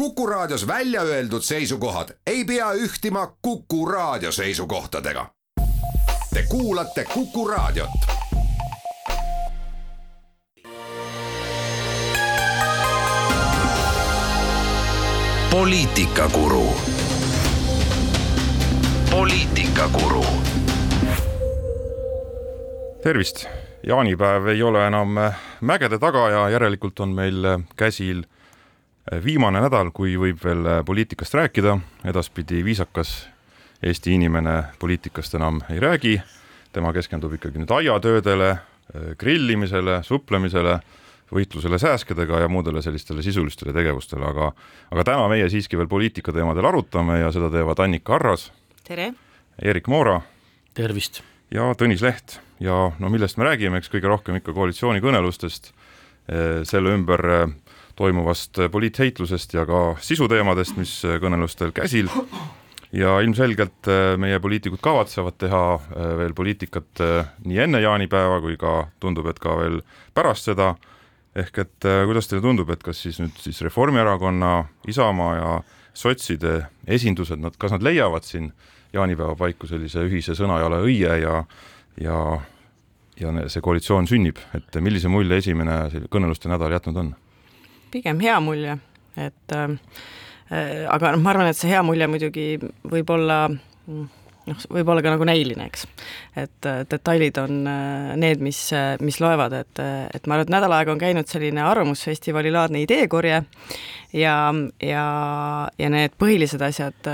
Kuku Raadios välja öeldud seisukohad ei pea ühtima Kuku Raadio seisukohtadega. Te kuulate Kuku Raadiot. poliitikakuru. poliitikakuru. tervist, jaanipäev ei ole enam mägede taga ja järelikult on meil käsil viimane nädal, kui võib veel poliitikast rääkida, edaspidi viisakas Eesti inimene poliitikast enam ei räägi, tema keskendub ikkagi nüüd aiatöödele, grillimisele, suplemisele, võitlusele sääskedega ja muudele sellistele sisulistele tegevustele, aga aga täna meie siiski veel poliitika teemadel arutame ja seda teevad Annika Arras. tere! Erik Moora. tervist! ja Tõnis Leht ja no millest me räägime, eks kõige rohkem ikka koalitsioonikõnelustest, selle ümber toimuvast poliitheitlusest ja ka sisuteemadest, mis kõnelustel käsil. Ja ilmselgelt äh, meie poliitikud kavatsevad teha äh, veel poliitikat äh, nii enne jaanipäeva kui ka tundub, et ka veel pärast seda, ehk et kuidas teile tundub, et kas siis nüüd siis Reformierakonna, Isamaa ja sotside esindused, nad, kas nad leiavad siin jaanipäeva paiku sellise ühise sõnajala õie ja ja ja see koalitsioon sünnib, et millise mulje esimene kõneluste nädal jätnud on? Pigem hea mulje, et äh, äh, aga noh, ma arvan, et see hea mulje muidugi võib olla noh, võib olla ka nagu näiline, eks. et äh, detailid on äh, need, mis, mis loevad, et, et ma arvan, et nädal aega on käinud selline arvamusfestivali laadne ideekorje ja, ja, ja need põhilised asjad,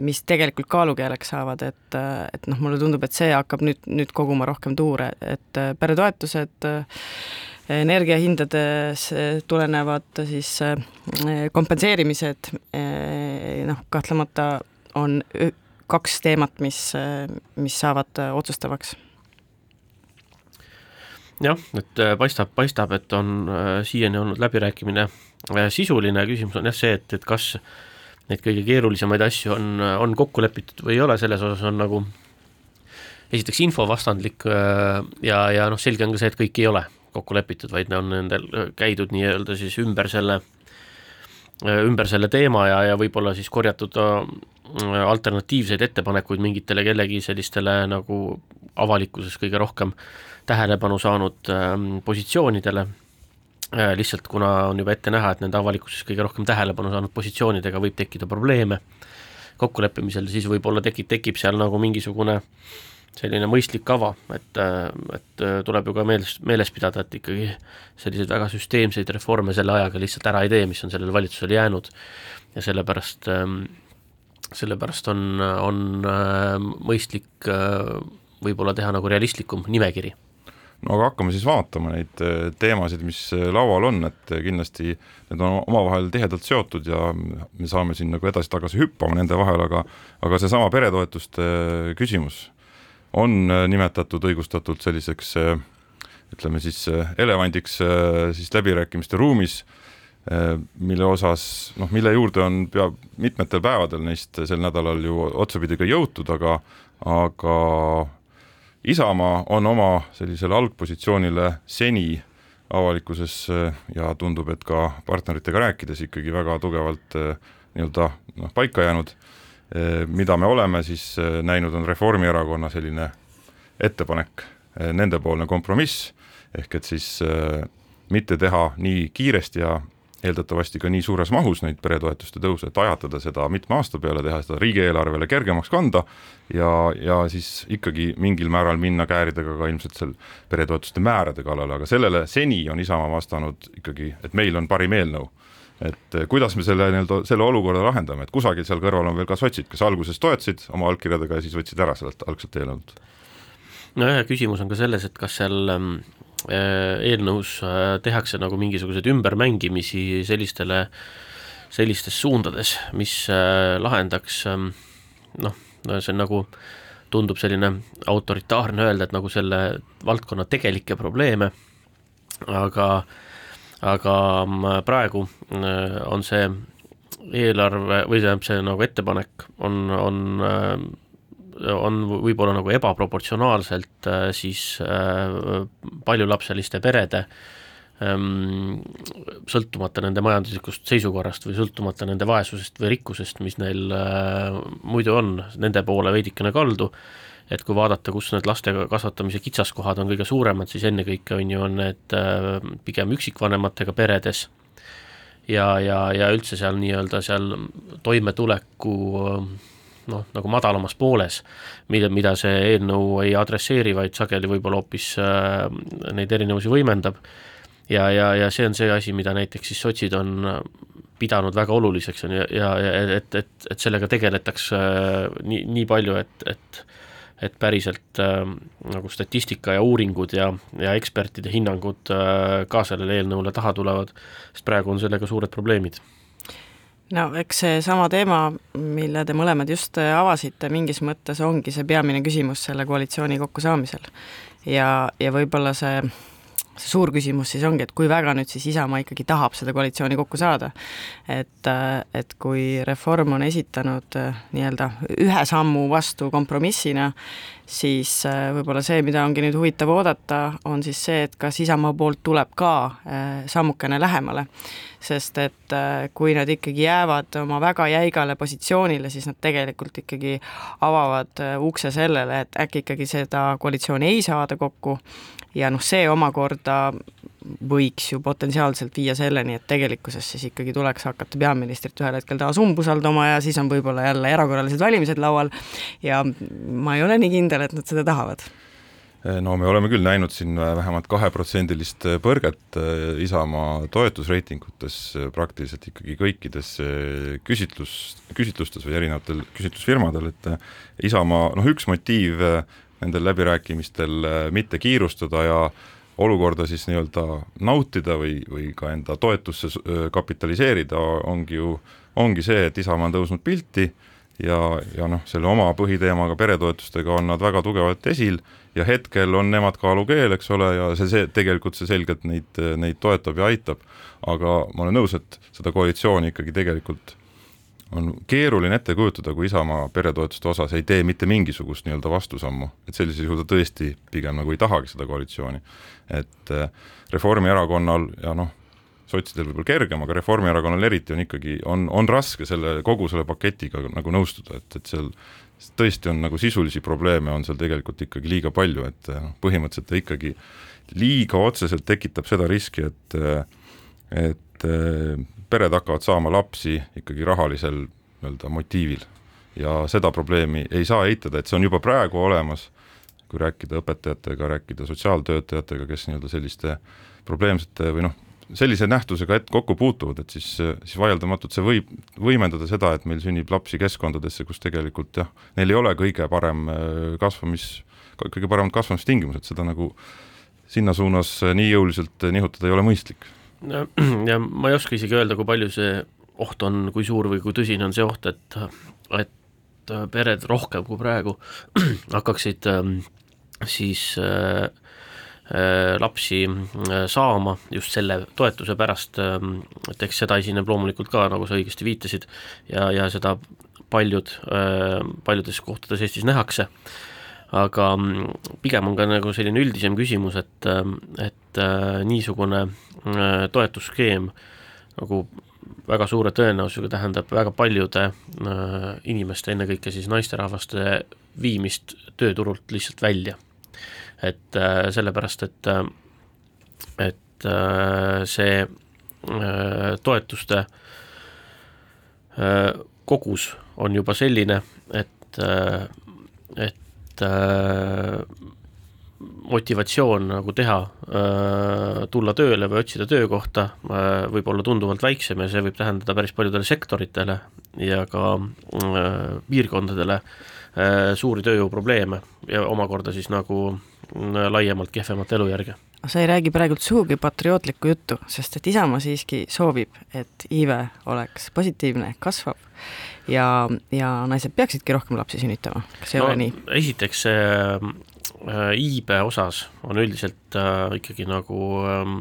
mis tegelikult kaalukeeleks saavad, et, et noh, mulle tundub, et see hakkab nüüd, nüüd koguma rohkem tuure, et peretoetused energiahindades tulenevad siis kompenseerimised, noh, kahtlemata on kaks teemat, mis, mis saavad otsustavaks. Jah, et paistab, paistab, et on siiani olnud läbirääkimine sisuline, küsimus on jah see, et, et kas neid kõige keerulisemaid asju on, on kokku lepitud või ei ole, selles osas on nagu esiteks info vastandlik ja, ja noh, selge on ka see, et kõik ei ole kokku lepitud, vaid on nendel käidud nii-öelda siis ümber selle, ümber selle teema ja, ja võib-olla siis korjatud alternatiivseid ettepanekuid mingitele kellegi sellistele nagu avalikkuses kõige rohkem tähelepanu saanud positsioonidele. Lihtsalt kuna on juba ette näha, et nende avalikkuses kõige rohkem tähelepanu saanud positsioonidega võib tekkida probleeme kokkuleppimisel, siis võib-olla tekib, tekib seal nagu mingisugune äh, selline mõistlik kava, et, et tuleb ju ka meeles, meeles pidada, et ikkagi selliseid väga süsteemseid reforme selle ajaga lihtsalt ära ei tee, mis on sellele valitsusele jäänud. Ja sellepärast, sellepärast on, on mõistlik võib-olla teha nagu realistlikum nimekiri. No aga hakkame siis vaatama neid teemasid, mis laual on, et kindlasti need on omavahel tihedalt seotud ja me saame siin nagu edasi-tagasi hüppama nende vahel, aga aga seesama peretoetuste küsimus on äh, nimetatud õigustatult selliseks äh, ütleme siis äh, elevandiks siis läbirääkimiste ruumis, mille osas noh, mille juurde on pea mitmetel päevadel neist sel nädalal ju otsapidi ka jõutud, aga aga Isamaa on oma sellisele algpositsioonile seni avalikkuses ja tundub, et ka partneritega rääkides ikkagi väga tugevalt nii-öelda noh, paika jäänud mida me oleme siis eh, näinud, on Reformierakonna selline ettepanek, eh, nendepoolne kompromiss, ehk et siis mitte teha nii kiiresti ja eeldatavasti ka nii suures mahus neid peretoetuste tõuse, et ajatada seda mitme aasta peale, teha seda riigieelarvele kergemaks kanda ja, ja siis ikkagi mingil määral minna kääridega ka ilmselt seal peretoetuste määrade kallale, aga sellele seni on Isamaa vastanud ikkagi, et meil on parim eelnõu et eh, kuidas me selle nii-öelda, selle olukorra lahendame, et kusagil seal kõrval on veel ka sotsid, kes alguses toetasid oma allkirjadega ja siis võtsid ära sellelt algselt eelnõult. nojah, küsimus on ka selles, et kas seal ähm, äh, eelnõus äh, tehakse nagu mingisuguseid ümbermängimisi sellistele, sellistes suundades, mis äh, lahendaks ähm, noh, see on nagu tundub selline autoritaarne öelda, et nagu selle valdkonna tegelikke probleeme, aga äh, aga mm, praegu äh, on see eelarve või tähendab, see nagu ettepanek on, on äh, on võib-olla nagu ebaproportsionaalselt äh, siis paljulapseliste perede ähm, sõltumata nende majanduslikust seisukorrast või sõltumata nende vaesusest või rikkusest, mis neil muidu on, nende poole veidikene kaldu, et kui vaadata, kus need laste kasvatamise kitsaskohad on kõige suuremad, siis ennekõike on ju, on need äh, pigem üksikvanematega peredes. Ja, ja, ja üldse seal nii-öelda seal toimetuleku noh, nagu madalamas pooles, mida, mida see eelnõu ei adresseeri, vaid sageli võib-olla hoopis äh, neid erinevusi võimendab. Ja, ja, ja see on see asi, mida näiteks siis sotsid on pidanud väga oluliseks, on ju, ja, ja et, et, et sellega tegeletakse äh, nii, nii palju, et, et et päriselt äh, nagu statistika ja uuringud ja, ja ekspertide hinnangud äh, ka sellele eelnõule taha tulevad, sest praegu on sellega suured probleemid no eks seesama teema, mille te mõlemad just avasite, mingis mõttes ongi see peamine küsimus selle koalitsiooni kokkusaamisel. ja, ja võib-olla see see suur küsimus siis ongi, et kui väga nüüd siis Isamaa ikkagi tahab seda koalitsiooni kokku saada. et, et kui Reform on esitanud äh, nii-öelda ühe sammu vastu kompromissina, siis äh, võib-olla see, mida ongi nüüd huvitav oodata, on siis see, et kas Isamaa poolt tuleb ka äh, sammukene lähemale. sest et kui nad ikkagi jäävad oma väga jäigale positsioonile, siis nad tegelikult ikkagi avavad ukse sellele, et äkki ikkagi seda koalitsiooni ei saada kokku ja noh, see omakorda võiks ju potentsiaalselt viia selleni, et tegelikkuses siis ikkagi tuleks hakata peaministrit ühel hetkel taas umbusaldama ja siis on võib-olla jälle erakorralised valimised laual. Ja ma ei ole nii kindel, et nad seda tahavad. No me oleme küll näinud siin vähemalt kaheprotsendilist põrget eh, Isamaa toetusreitingutes eh, praktiliselt ikkagi kõikides eh, küsitlus, küsitlustes või erinevatel küsitlusfirmadel, et Isamaa, noh üks motiiv nendel läbirääkimistel äh, mitte kiirustada ja olukorda siis nii-öelda nautida või, või ka enda toetusse äh, kapitaliseerida, ongi ju, ongi see, et Isamaa on tõusnud pilti ja, ja noh, selle oma põhiteemaga, peretoetustega on nad väga tugevalt esil ja hetkel on nemad kaalukeel, eks ole, ja see, see tegelikult see selgelt neid, neid toetab ja aitab, aga ma olen nõus, et seda koalitsiooni ikkagi tegelikult on keeruline ette kujutada, kui Isamaa peretoetuste osas ei tee mitte mingisugust nii-öelda vastusammu, et sellisel juhul ta tõesti pigem nagu ei tahagi seda koalitsiooni. et äh, Reformierakonnal ja noh, sotsidel võib-olla kergem, aga Reformierakonnal eriti on ikkagi, on, on raske selle, kogu selle paketiga nagu nõustuda, et, et seal tõesti on nagu sisulisi probleeme on seal tegelikult ikkagi liiga palju, et noh, põhimõtteliselt ta ikkagi liiga otseselt tekitab seda riski, et et pered hakkavad saama lapsi ikkagi rahalisel nii-öelda motiivil. ja seda probleemi ei saa eitada, et see on juba praegu olemas, kui rääkida õpetajatega, rääkida sotsiaaltöötajatega, kes nii-öelda selliste probleemsete või noh, sellise nähtusega et kokku puutuvad, et siis, siis vaieldamatult see võib võimendada seda, et meil sünnib lapsi keskkondadesse, kus tegelikult jah, neil ei ole kõige parem äh, kasvamis, kõige paremad kasvamistingimused, seda nagu sinna suunas nii jõuliselt nihutada ei ole mõistlik ja ma ei oska isegi öelda, kui palju see oht on, kui suur või kui tõsine on see oht, et, et pered rohkem kui praegu hakkaksid ähm, siis äh, äh, lapsi äh, saama just selle toetuse pärast, ähm, et eks seda esineb loomulikult ka, nagu sa õigesti viitasid, ja, ja seda paljud, paljudes kohtades Eestis nähakse aga mm, pigem on ka nagu selline üldisem küsimus, et, äh, et äh, niisugune äh, toetusskeem nagu väga suure tõenäosusega tähendab väga paljude inimeste, ennekõike siis naisterahvaste viimist tööturult lihtsalt välja. et sellepärast, et, et see toetuste kogus on juba selline, et, et et äh, motivatsioon nagu teha äh,, tulla tööle või otsida töökohta äh, võib olla tunduvalt väiksem ja see võib tähendada päris paljudele sektoritele ja ka piirkondadele suuri tööjõuprobleeme ja omakorda siis nagu äh, laiemalt kehvemat elujärge sa ei räägi praegult sugugi patriootlikku juttu, sest et Isamaa siiski soovib, et iive oleks positiivne, kasvab ja, ja naised peaksidki rohkem lapsi sünnitama, kas ei no, ole nii? esiteks see äh, iibe osas on üldiselt äh, ikkagi nagu äh,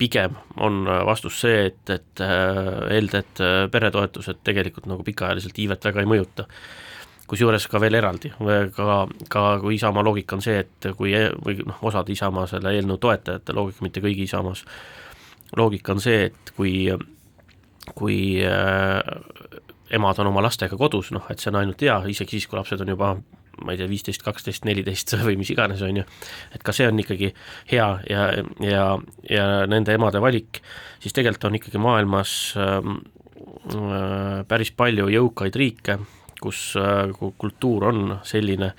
pigem on vastus see, et, et äh, ELDE-d äh, peretoetused tegelikult nagu pikaajaliselt iivet väga ei mõjuta kusjuures ka veel eraldi, ka, ka kui Isamaa loogika on see, et kui või noh, osade Isamaa selle eelnõu toetajate loogika, mitte kõigi Isamaas, loogika on see, et kui, kui äh, emad on oma lastega kodus, noh, et see on ainult hea, isegi siis, kui lapsed on juba ma ei tea, viisteist, kaksteist, neliteist või mis iganes, on ju, et ka see on ikkagi hea ja, ja, ja nende emade valik, siis tegelikult on ikkagi maailmas ähm, äh, päris palju jõukaid riike, kus äh, kultuur on selline,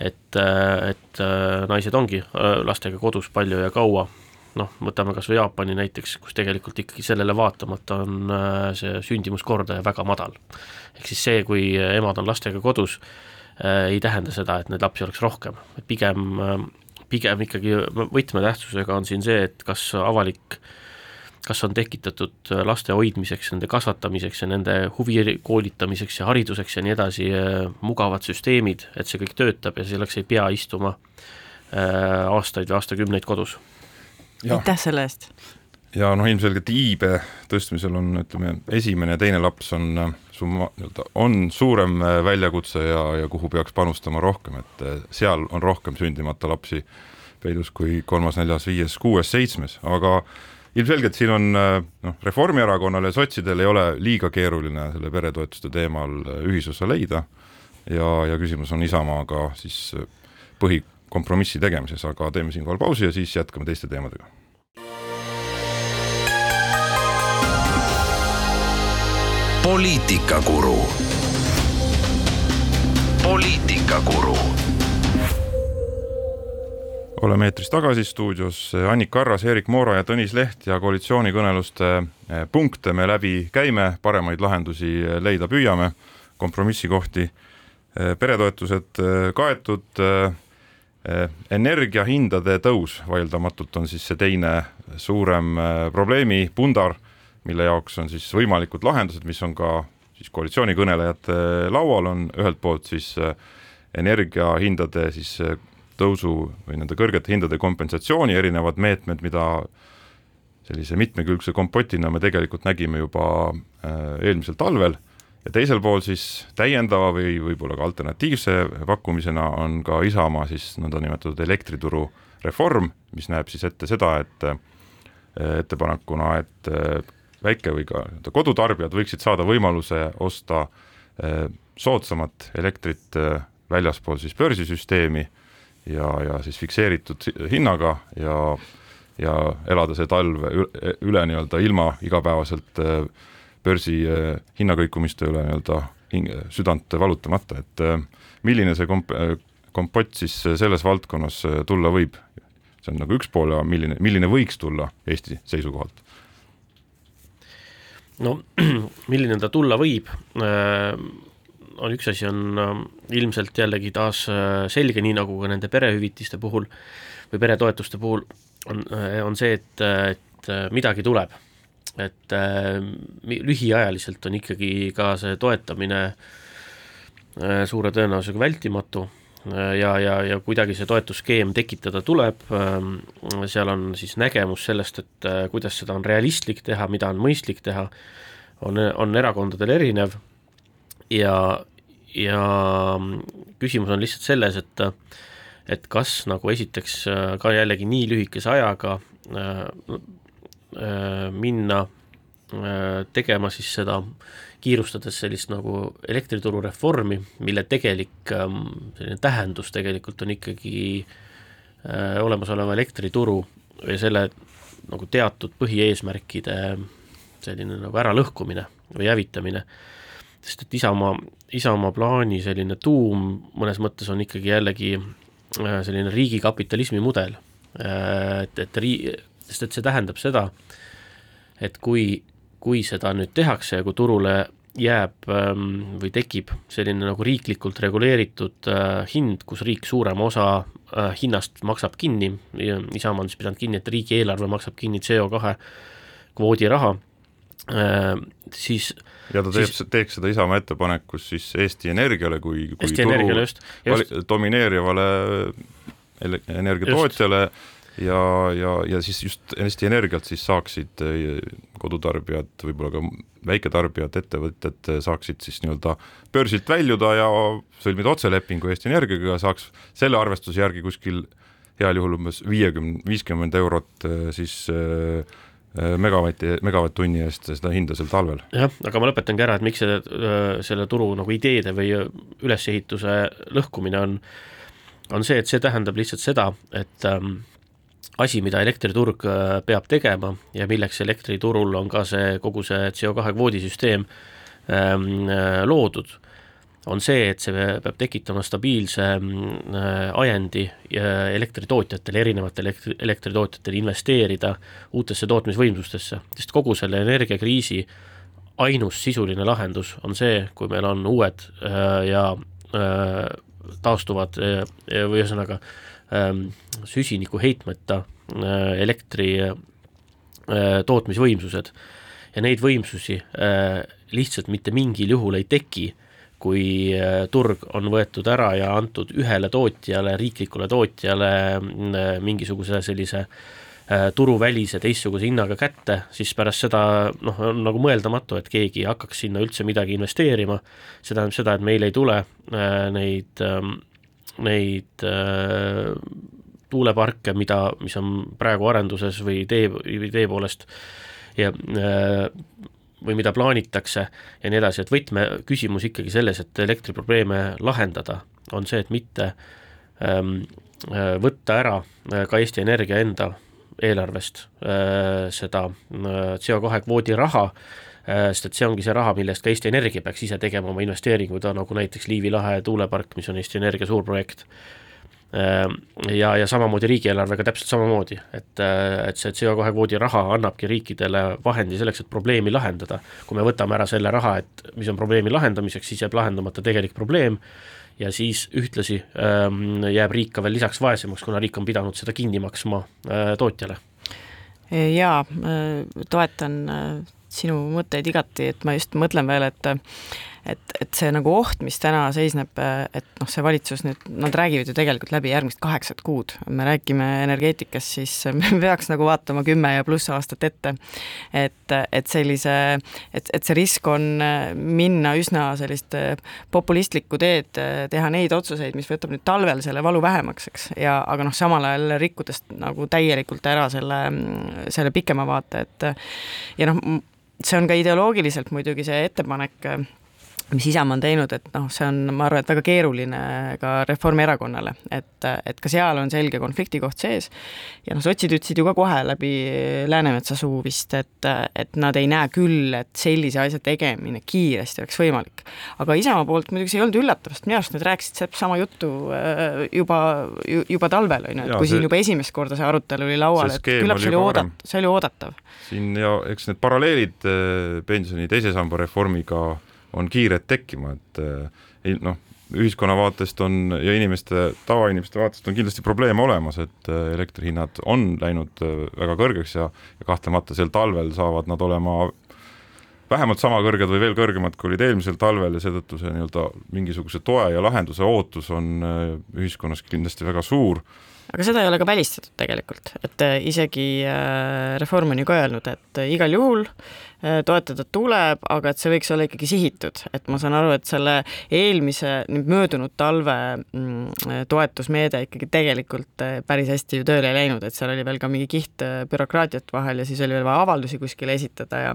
et, äh, et äh, naised ongi äh, lastega kodus palju ja kaua, noh, võtame kas või Jaapani näiteks, kus tegelikult ikkagi sellele vaatamata on äh, see sündimuskordaja väga madal. ehk siis see, kui emad on lastega kodus, Äh, ei tähenda seda, et neid lapsi oleks rohkem, pigem, äh, pigem ikkagi võtmetähtsusega on siin see, et kas avalik kas on tekitatud laste hoidmiseks, nende kasvatamiseks ja nende huvi koolitamiseks ja hariduseks ja nii edasi äh, mugavad süsteemid, et see kõik töötab ja selleks ei pea istuma aastaid või aastakümneid kodus. aitäh selle eest! ja noh, ilmselgelt iibe tõstmisel on, ütleme, esimene ja teine laps on su nii-öelda on suurem äh, väljakutse ja, ja kuhu peaks panustama rohkem, et äh, seal on rohkem sündimata lapsi peidus kui kolmas, neljas, viies, kuues, seitsmes, aga ilmselgelt siin on äh, noh, Reformierakonnal ja sotsidel ei ole liiga keeruline selle peretoetuste teemal ühisosa leida ja, ja küsimus on Isamaaga siis põhikompromissi tegemises, aga teeme siinkohal pausi ja siis jätkame teiste teemadega poliitikakuru. poliitikakuru. Oleme eetris tagasi stuudios Annika Arras, Erik Moora ja Tõnis Leht ja koalitsioonikõneluste eh, punkte me läbi käime, paremaid lahendusi eh, leida püüame, kompromissikohti, eh, peretoetused kaetud, energiahindade tõus vaieldamatult on siis see teine suurem probleemi pundar mille jaoks on siis võimalikud lahendused, mis on ka siis koalitsioonikõnelejate laual, on ühelt poolt siis energiahindade siis tõusu või nende kõrgete hindade kompensatsiooni erinevad meetmed, mida sellise mitmekülgse kompotina me tegelikult nägime juba äh, eelmisel talvel ja teisel pool siis täiendava või võib-olla ka alternatiivse pakkumisena on ka Isamaa siis nõndanimetatud elektrituru reform, mis näeb siis ette seda, et ettepanekuna, et väike või ka nii-öelda kodutarbijad võiksid saada võimaluse osta soodsamat elektrit väljaspool siis börsisüsteemi ja, ja siis fikseeritud hinnaga ja, ja elada see talv üle, üle nii-öelda ilma igapäevaselt eh, börsi hinnakõikumiste üle nii-öelda südant valutamata, et milline see komp-, kompott siis selles valdkonnas tulla võib? see on nagu üks pool ja milline, milline võiks tulla Eesti seisukohalt no milline ta tulla võib, äh, on üks asi, on äh, ilmselt jällegi taas äh, selge, nii nagu ka nende perehüvitiste puhul või peretoetuste puhul, on, on see, et, et midagi tuleb. et lühiajaliselt on ikkagi ka see toetamine suure tõenäosusega vältimatu ja, ja, ja kuidagi see toetusskeem tekitada tuleb, ähm, seal on siis nägemus sellest, et äh, kuidas seda on realistlik teha, mida on mõistlik teha, on, on erakondadel erinev ja, ja küsimus on lihtsalt selles, et et kas nagu esiteks äh, ka jällegi nii lühikese ajaga äh, äh, minna äh, tegema siis seda kiirustades sellist nagu elektrituru reformi, mille tegelik ähm, selline tähendus tegelikult on ikkagi äh, olemasoleva elektrituru ja selle nagu teatud põhieesmärkide selline nagu äralõhkumine või hävitamine, sest et Isamaa, Isamaa plaani selline tuum mõnes mõttes on ikkagi jällegi äh, selline riigikapitalismi mudel, äh, et, et rii-, sest et see tähendab seda, et kui kui seda nüüd tehakse ja kui turule jääb ähm, või tekib selline nagu riiklikult reguleeritud äh, hind, kus riik suurema osa äh, hinnast maksab kinni, Isamaa on siis pidanud kinni, et riigieelarve maksab kinni CO2 kvoodi raha, äh, siis ja ta teeb siis,, teeks seda Isamaa ettepanekus siis Eesti Energiale kui, kui Eesti turu Energiale just, just. domineerivale energiatootjale ja, ja, ja siis just Eesti Energialt siis saaksid kodutarbijad, võib-olla ka väiketarbijad, ettevõtted saaksid siis nii-öelda börsilt väljuda ja sõlmida otselepingu Eesti Energiaga saaks selle arvestuse järgi kuskil heal juhul umbes viiekümne, viiskümmend eurot eh, siis äh, megavati, megavatt-tunni eest seda hinda sel talvel. jah, aga ma lõpetangi ära, et miks see, selle turu nagu ideede või ülesehituse lõhkumine on, on see, et see tähendab lihtsalt seda, et ähm, asi, mida elektriturg äh, peab tegema ja milleks elektriturul on ka see, kogu see CO2 kvoodisüsteem ähm, äh, loodud, on see, et see peab tekitama stabiilse äh, ajendi elektritootjatele, erinevatele elektri, elektritootjatele investeerida uutesse tootmisvõimsustesse, sest kogu selle energiakriisi ainus sisuline lahendus on see, kui meil on uued ja taastuvad või ühesõnaga Ähm, süsinikuheitmeta äh, elektri äh, tootmisvõimsused. Ja neid võimsusi äh, lihtsalt mitte mingil juhul ei teki, kui turg on võetud ära ja antud ühele tootjale, riiklikule tootjale mingisuguse sellise turuvälise teistsuguse hinnaga kätte, siis pärast seda noh, on nagu mõeldamatu, et keegi hakkaks sinna üldse midagi investeerima, see tähendab seda, et meil ei tule neid ähm, neid äh, tuuleparke, mida, mis on praegu arenduses või või tee poolest. Ja äh, või mida plaanitakse ja nii edasi, et võtmeküsimus ikkagi selles, et elektriprobleeme lahendada, on see, et mitte ähm, äh, võtta ära äh, ka Eesti Energia enda eelarvest äh, seda äh, CO2 kvoodi raha äh,, sest et see ongi see raha, mille eest ka Eesti Energia peaks ise tegema oma investeeringuid, nagu näiteks Liivi lahe tuulepark, mis on Eesti Energia suur projekt Ehm, ja, ja samamoodi riigieelarvega täpselt samamoodi, et, äh, et see CO2 kvoodi raha annabki riikidele vahendi selleks, et probleemi lahendada. kui me võtame ära selle raha, et mis on probleemi lahendamiseks, siis jääb lahendamata tegelik probleem ja siis ühtlasi ähm, jääb riik ka veel lisaks vaesemaks, kuna riik on pidanud seda kinni maksma äh, tootjale. jaa, äh, toetan äh, sinu mõtteid igati, et ma just mõtlen veel, et et, et see nagu oht, mis täna seisneb, et noh, see valitsus nüüd, nad räägivad ju tegelikult läbi järgmist kaheksat kuud, me räägime energeetikast, siis me peaks nagu vaatama kümme ja pluss aastat ette. et, et sellise, et, et see risk on minna üsna sellist populistlikku teed, teha neid otsuseid, mis võtab nüüd talvel selle valu vähemaks, eks, ja aga noh, samal ajal rikkudes nagu täielikult ära selle, selle pikema vaate, et ja noh, see on ka ideoloogiliselt muidugi see ettepanek mis Isamaa on teinud, et noh, see on, ma arvan, et väga keeruline ka Reformierakonnale, et, et ka seal on selge konfliktikoht sees ja noh, sotsid ütlesid ju ka kohe läbi Läänemetsa suu vist, et, et nad ei näe küll, et sellise asja tegemine kiiresti oleks võimalik. aga Isamaa poolt muidugi see ei olnud üllatav, sest minu arust nad rääkisid sama juttu äh, juba, juba talvel, on ju, et kui see, siin juba esimest korda see arutelu oli laual, et küllap see oli oodat-, see oli oodatav. siin ja eks need paralleelid äh, pensioni teise samba reformiga on kiired tekkima, et eh, noh, ühiskonna vaatest on ja inimeste, tavainimeste vaatest on kindlasti probleeme olemas, et eh, elektrihinnad on läinud eh, väga kõrgeks ja, ja kahtlemata sel talvel saavad nad olema vähemalt sama kõrged või veel kõrgemad, kui olid eelmisel talvel ja seetõttu see nii-öelda mingisuguse toe ja lahenduse ootus on ühiskonnas kindlasti väga suur. Aga seda ei ole ka välistatud tegelikult, et isegi Reform on ju ka öelnud, et igal juhul Äh, toetada tuleb, aga et see võiks olla ikkagi sihitud, et ma saan aru, et selle eelmise, nüüd möödunud talve mm, toetusmeede ikkagi tegelikult äh, päris hästi ju tööle ei läinud, et seal oli veel ka mingi kiht äh, bürokraatiat vahel ja siis oli veel vaja avaldusi kuskile esitada ja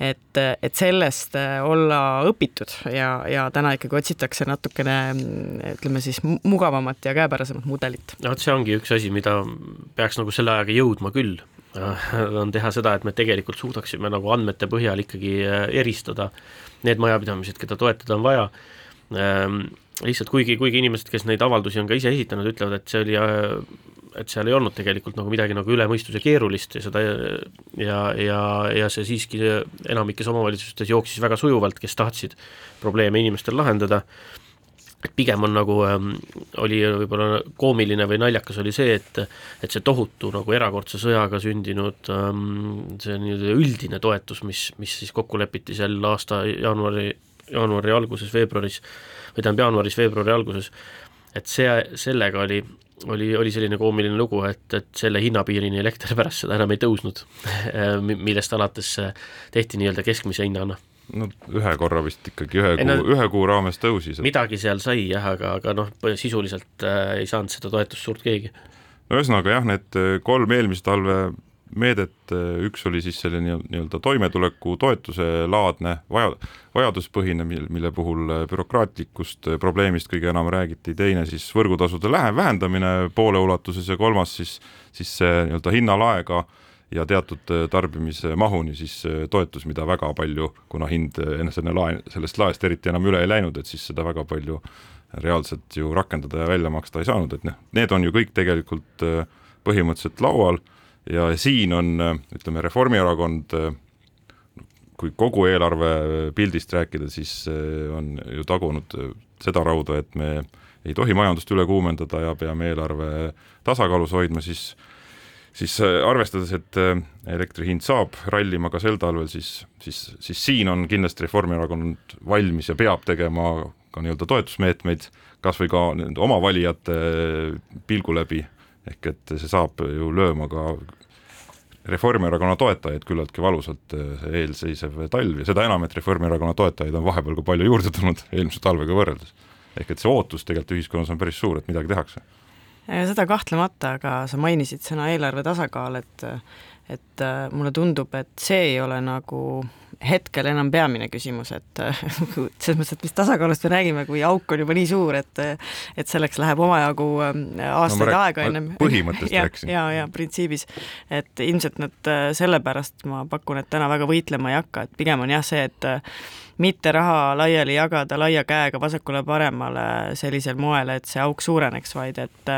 et, et sellest olla õpitud ja, ja täna ikkagi otsitakse natukene ütleme siis mugavamat ja käepärasemat mudelit. no vot, see ongi üks asi, mida peaks nagu selle ajaga jõudma küll on teha seda, et me tegelikult suudaksime nagu andmete põhjal ikkagi äh, eristada. Need majapidamised, keda toetada on vaja, ähm, lihtsalt kuigi, kuigi inimesed, kes neid avaldusi on ka ise esitanud, ütlevad, et see oli, äh, et seal ei olnud tegelikult nagu midagi nagu üle mõistuse keerulist ja seda ja, ja, ja see siiski enamikes omavalitsustes jooksis väga sujuvalt, kes tahtsid probleeme inimestel lahendada et pigem on nagu ähm,, oli võib-olla koomiline või naljakas oli see, et et see tohutu nagu erakordse sõjaga sündinud ähm, see nii-öelda üldine toetus, mis, mis siis kokku lepiti sel aasta jaanuari, jaanuari alguses, veebruaris, või tähendab, jaanuaris-veebruari alguses, et see, sellega oli, oli, oli selline koomiline lugu, et, et selle hinnapiirini elekter pärast seda enam ei tõusnud millest alates tehti nii-öelda keskmise hinnana no ühe korra vist ikkagi ühe kuu no,, ühe kuu raames tõusis. midagi seal sai jah, aga, aga noh, sisuliselt äh, ei saanud seda toetust suurt keegi. no ühesõnaga jah, need äh, kolm eelmise talve meedet, äh, üks oli siis selline nii-öelda toimetuleku toetuse laadne vaja, vajaduspõhine, mil, mille puhul äh, bürokraatlikust probleemist kõige enam räägiti, teine siis võrgutasude lähe-, vähendamine poole ulatuses ja kolmas siis, siis see nii-öelda hinnalaega äh, ja teatud äh, tarbimise mahuni siis äh, toetus, mida väga palju, kuna hind äh, enne selle lae, sellest laest eriti enam üle ei läinud, et siis seda väga palju reaalselt ju rakendada ja välja maksta ei saanud, et noh, need on ju kõik tegelikult põhimõtteliselt laual ja siin on, ütleme, Reformierakond kui kogu eelarve pildist rääkida, siis on ju tagunud seda rauda, et me ei tohi majandust üle kuumendada ja peame eelarve tasakaalus hoidma, siis siis äh, arvestades, et äh, elektri hind saab rallima ka sel talvel, siis, siis, siis siin on kindlasti Reformierakond valmis ja peab tegema ka nii-öelda toetusmeetmeid, kas või ka nende oma valijate äh, pilgu läbi, ehk et see saab ju lööma ka Reformierakonna toetajaid küllaltki valusalt see eelseisev talv. Ja seda enam, et Reformierakonna toetajaid on vahepeal ka palju juurde tulnud eelmise talvega võrreldes. ehk et see ootus tegelikult ühiskonnas on päris suur, et midagi tehakse seda kahtlemata, aga sa mainisid sõna eelarve tasakaal, et et äh, mulle tundub, et see ei ole nagu hetkel enam peamine küsimus, et selles mõttes, et mis tasakaalust me räägime, kui auk on juba nii suur, et et selleks läheb omajagu ähm, aastaid no, aega ennem. põhimõttest rääkisin. ja, ja, ja printsiibis, et ilmselt nad äh, sellepärast ma pakun, et täna väga võitlema ei hakka, et pigem on jah see, et mitte raha laiali jagada laia käega vasakule-paremale sellisel moel, et see auk suureneks, vaid et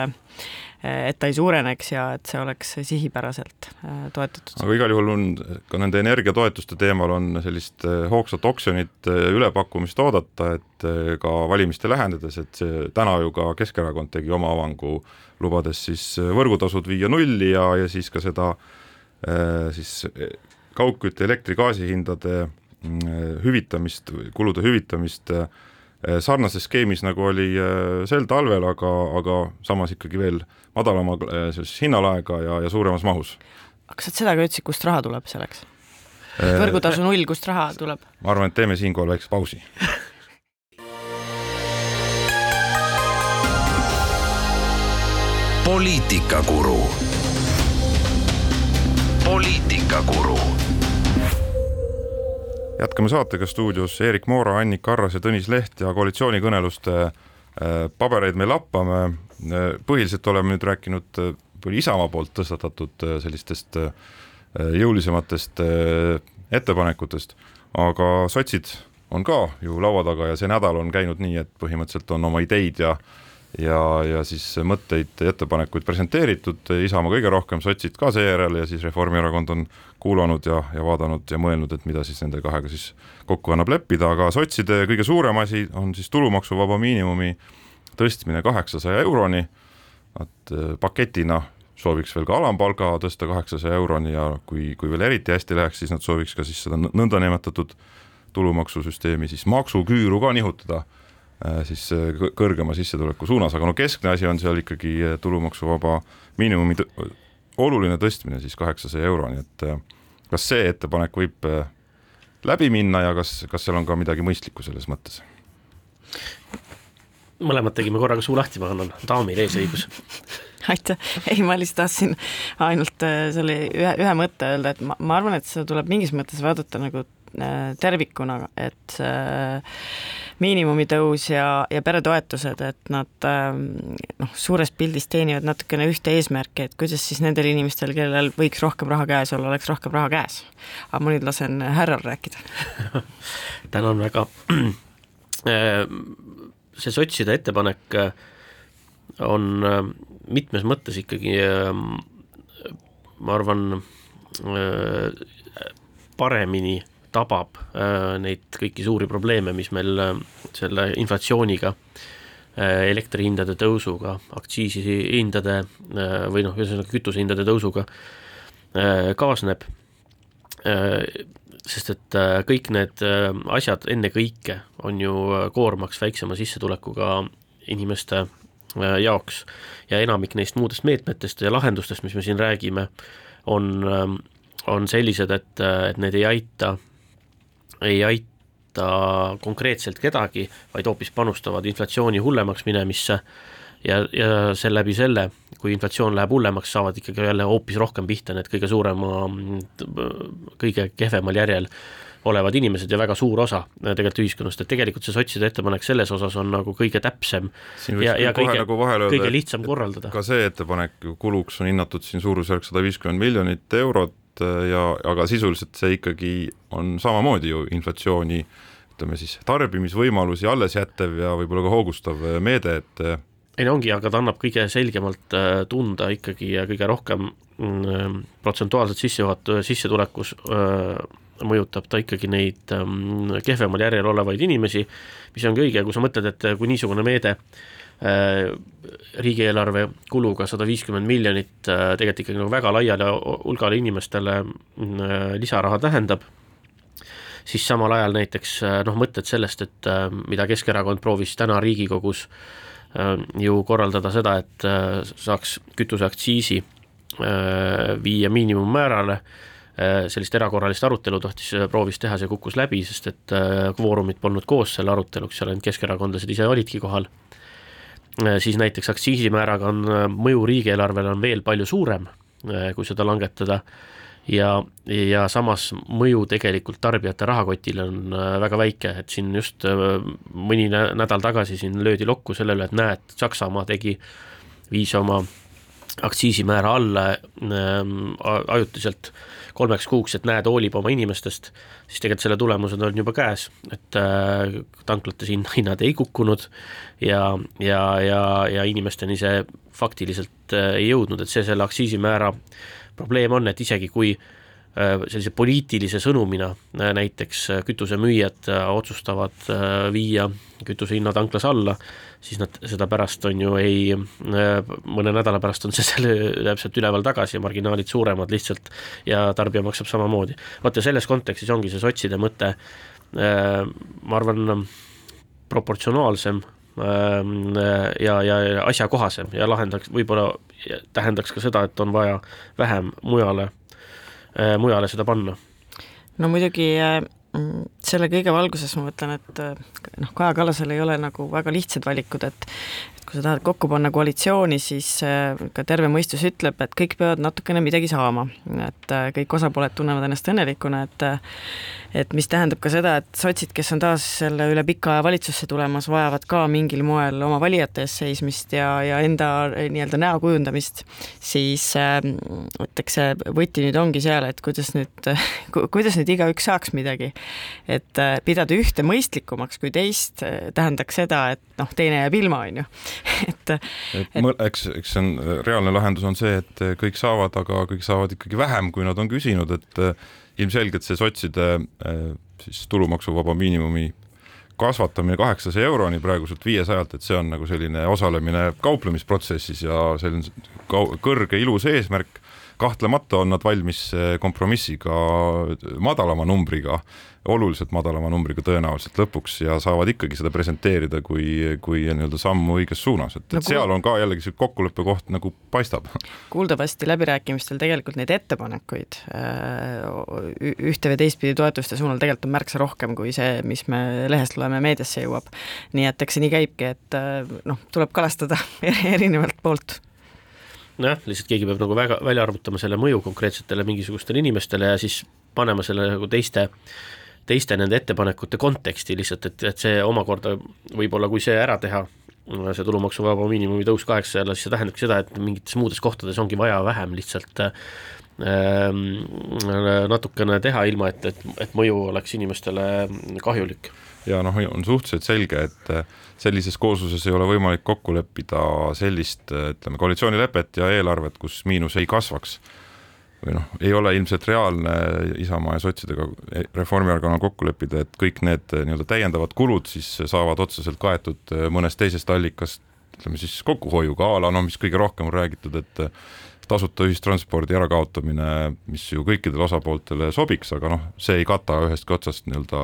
et ta ei suureneks ja et see oleks sihipäraselt äh, toetatud. aga igal juhul on ka nende energiatoetuste teemal on sellist äh, hoogsat oksjonit, äh, ülepakkumist oodata, et ka valimiste lähenedes, et see täna ju ka Keskerakond tegi oma avangu, lubades siis võrgutasud viia nulli ja, ja siis ka seda siis kaugkütte, elektri, gaasihindade Mm, hüvitamist, kulude hüvitamist äh, sarnases skeemis, nagu oli äh, sel talvel, aga, aga samas ikkagi veel madalama äh, siis hinnalaega ja, ja suuremas mahus. kas sa seda ka ütlesid, kust raha tuleb selleks? võrgutasu null, kust raha tuleb? ma arvan, et teeme siinkohal väikse pausi poliitikakuru poliitikakuru jätkame saatega stuudios Erik Moora, Annika Arras ja Tõnis Leht ja koalitsioonikõneluste äh, pabereid me lappame. Äh, põhiliselt oleme nüüd rääkinud äh, Isamaa poolt tõstatatud sellistest jõulisematest ettepanekutest, aga sotsid on ka ju laua taga ja see nädal on käinud nii, et põhimõtteliselt on oma ideid ja ja, ja siis mõtteid ja ettepanekuid presenteeritud, Isamaa kõige rohkem, sotsid ka seejärel ja siis Reformierakond on kuulanud ja, ja vaadanud ja mõelnud, et mida siis nende kahega siis kokku annab leppida, aga sotside kõige suurem asi on siis tulumaksuvaba miinimumi tõstmine kaheksasaja euroni, nad äh, paketina sooviks veel ka alampalga tõsta kaheksasaja euroni ja kui, kui veel eriti hästi läheks, siis nad sooviks ka siis seda nõndanimetatud tulumaksusüsteemi siis maksuküüru ka nihutada siis äh, kõrgema sissetuleku suunas, aga no keskne asi on seal ikkagi äh, tulumaksuvaba miinimumi oluline tõstmine siis kaheksasaja euroni, et kas see ettepanek võib läbi minna ja kas, kas seal on ka midagi mõistlikku selles mõttes? mõlemad tegime korraga suu lahti, ma annan daamile eesõigus aitäh, ei ma lihtsalt tahtsin ainult selle ühe, ühe mõtte öelda, et ma, ma arvan, et seda tuleb mingis mõttes vaadata nagu tervikuna, et äh, miinimumi tõus ja, ja peretoetused, et nad ähm, noh, suures pildis teenivad natukene ühte eesmärki, et kuidas siis nendel inimestel, kellel võiks rohkem raha käes olla, oleks rohkem raha käes. aga ma nüüd lasen härral rääkida tänan väga. Äh, see sotside ettepanek äh, on äh, mitmes mõttes ikkagi ma arvan, paremini tabab äh, neid kõiki suuri probleeme, mis meil äh, selle inflatsiooniga, äh, elektrihindade tõusuga, aktsiisihindade või noh, ühesõnaga kütusehindade tõusuga kaasneb, sest et kõik need asjad ennekõike on ju koormaks väiksema sissetulekuga inimeste jaoks. Ja enamik neist muudest meetmetest ja lahendustest, mis me siin räägime, on, on sellised, et, et need ei aita, ei aita konkreetselt kedagi, vaid hoopis panustavad inflatsiooni hullemaks minemisse ja, ja selle läbi selle, kui inflatsioon läheb hullemaks, saavad ikkagi jälle hoopis rohkem pihta need kõige suurema, kõige kehvemal järjel olevad inimesed ja väga suur osa äh, tegelikult ühiskonnast, et tegelikult see sotside ettepanek selles osas on nagu kõige täpsem ja, ja kõige, nagu kõige lihtsam korraldada. ka see ettepanek kuluks on hinnatud siin suurusjärk sada viiskümmend miljonit eurot äh, ja, aga sisuliselt see ikkagi on samamoodi ju inflatsiooni ütleme siis tarbimisvõimalusi alles jättev ja võib-olla ka hoogustav meede, et ei no ongi, aga ta annab kõige selgemalt äh, tunda ikkagi ja kõige rohkem mm, protsentuaalselt sissejuhat-, sissetulekus mõjutab ta ikkagi neid ähm, kehvemal järjel olevaid inimesi, mis ongi õige, kui sa mõtled, et kui niisugune meede äh, riigieelarve kuluga sada viiskümmend miljonit äh, tegelikult ikkagi nagu väga laiale hulgale inimestele äh, lisaraha tähendab, siis samal ajal näiteks noh, mõtted sellest, et mida Keskerakond proovis täna Riigikogus äh, Äh, ju korraldada seda, et äh, saaks kütuseaktsiisi äh, viia miinimummäärale, sellist erakorralist arutelu tahtis, proovis teha, see kukkus läbi, sest et kvoorumid polnud koos selle aruteluks, seal ainult keskerakondlased ise olidki kohal, siis näiteks aktsiisimääraga on mõju riigieelarvele on veel palju suurem, kui seda langetada. Ja, ja samas mõju tegelikult tarbijate rahakotile on äh, väga väike, et siin just äh, mõni nädal tagasi siin löödi lokku selle üle, et näed, Saksamaa tegi, viis oma aktsiisimäära alla ähm, ajutiselt kolmeks kuuks, et näed, hoolib oma inimestest, siis tegelikult selle tulemused on juba käes, et äh, tanklates hinnad ei kukkunud ja, ja, ja, ja inimesteni see faktiliselt äh, ei jõudnud, et see selle aktsiisimäära probleem on, et isegi kui äh, sellise poliitilise sõnumina äh, näiteks äh, kütusemüüjad otsustavad viia kütuse hinna tanklas alla, siis nad seda pärast on ju ei, mõne nädala pärast on see selle täpselt üleval tagasi ja marginaalid suuremad lihtsalt ja tarbija maksab samamoodi. vaata selles kontekstis ongi see sotside mõte, ma arvan, proportsionaalsem ja, ja asjakohasem ja lahendaks, võib-olla tähendaks ka seda, et on vaja vähem mujale, äh, mujale seda panna. no muidugi äh, selle kõige valguses ma mõtlen, et äh, noh, Kaja Kallasel ei ole nagu väga lihtsad valikud, et kui sa tahad kokku panna koalitsiooni, siis ka terve mõistus ütleb, et kõik peavad natukene midagi saama, et kõik osapooled tunnevad ennast õnnelikuna, et et mis tähendab ka seda, et sotsid, kes on taas selle üle pika aja valitsusse tulemas, vajavad ka mingil moel oma valijate ees seismist ja, ja enda nii-öelda näo kujundamist, siis äh, et eks see võti nüüd ongi seal, et kuidas nüüd, kuidas nüüd igaüks saaks midagi. et äh, pidada ühte mõistlikumaks kui teist äh, tähendaks seda, et noh, teine jääb ilma, on ju, et, et, et eks, eks see on, reaalne lahendus on see, et kõik saavad, aga kõik saavad ikkagi vähem, kui nad on küsinud, et ilmselgelt see sotside äh, siis tulumaksuvaba miinimumi kasvatamine kaheksasaja euroni praeguselt viiesajalt, et see on nagu selline osalemine kauplemisprotsessis ja selline kõrge ilus eesmärk kahtlemata on nad valmis äh, kompromissiga madalama numbriga oluliselt madalama numbriga tõenäoliselt lõpuks ja saavad ikkagi seda presenteerida kui, kui nii-öelda sammu õiges suunas, et no,, et seal on ka jällegi see kokkuleppe koht nagu paistab. kuuldavasti läbirääkimistel tegelikult neid ettepanekuid äh, ühte või teistpidi toetuste suunal tegelikult on märksa rohkem kui see, mis me lehest loeme, meediasse jõuab. nii et eks see nii käibki, et äh, noh, tuleb kalastada erinevalt poolt nojah, lihtsalt keegi peab nagu väga välja arvutama selle mõju konkreetsetele mingisugustele inimestele ja siis panema selle nagu teiste teiste nende ettepanekute konteksti lihtsalt, et, et see omakorda võib-olla, kui see ära teha, see tulumaksuvaba miinimumi tõus kaheksasajale, siis see tähendabki seda, et mingites muudes kohtades ongi vaja vähem lihtsalt ähm, natukene teha, ilma et, et, et mõju oleks inimestele kahjulik. ja noh, on suhteliselt selge, et sellises koosluses ei ole võimalik kokku leppida sellist, ütleme, koalitsioonilepet ja eelarvet, kus miinus ei kasvaks. või noh, ei ole ilmselt reaalne Isamaa ja sotsidega, Reformierakonnal kokku leppida, et kõik need eh, nii-öelda täiendavad kulud siis saavad otseselt kaetud eh, mõnest teisest allikast, ütleme siis kokkuhoiuga a la noh, mis kõige rohkem on räägitud, et tasuta ühistranspordi ärakaotamine, mis ju kõikidele osapooltele sobiks, aga noh, see ei kata ühestki otsast nii-öelda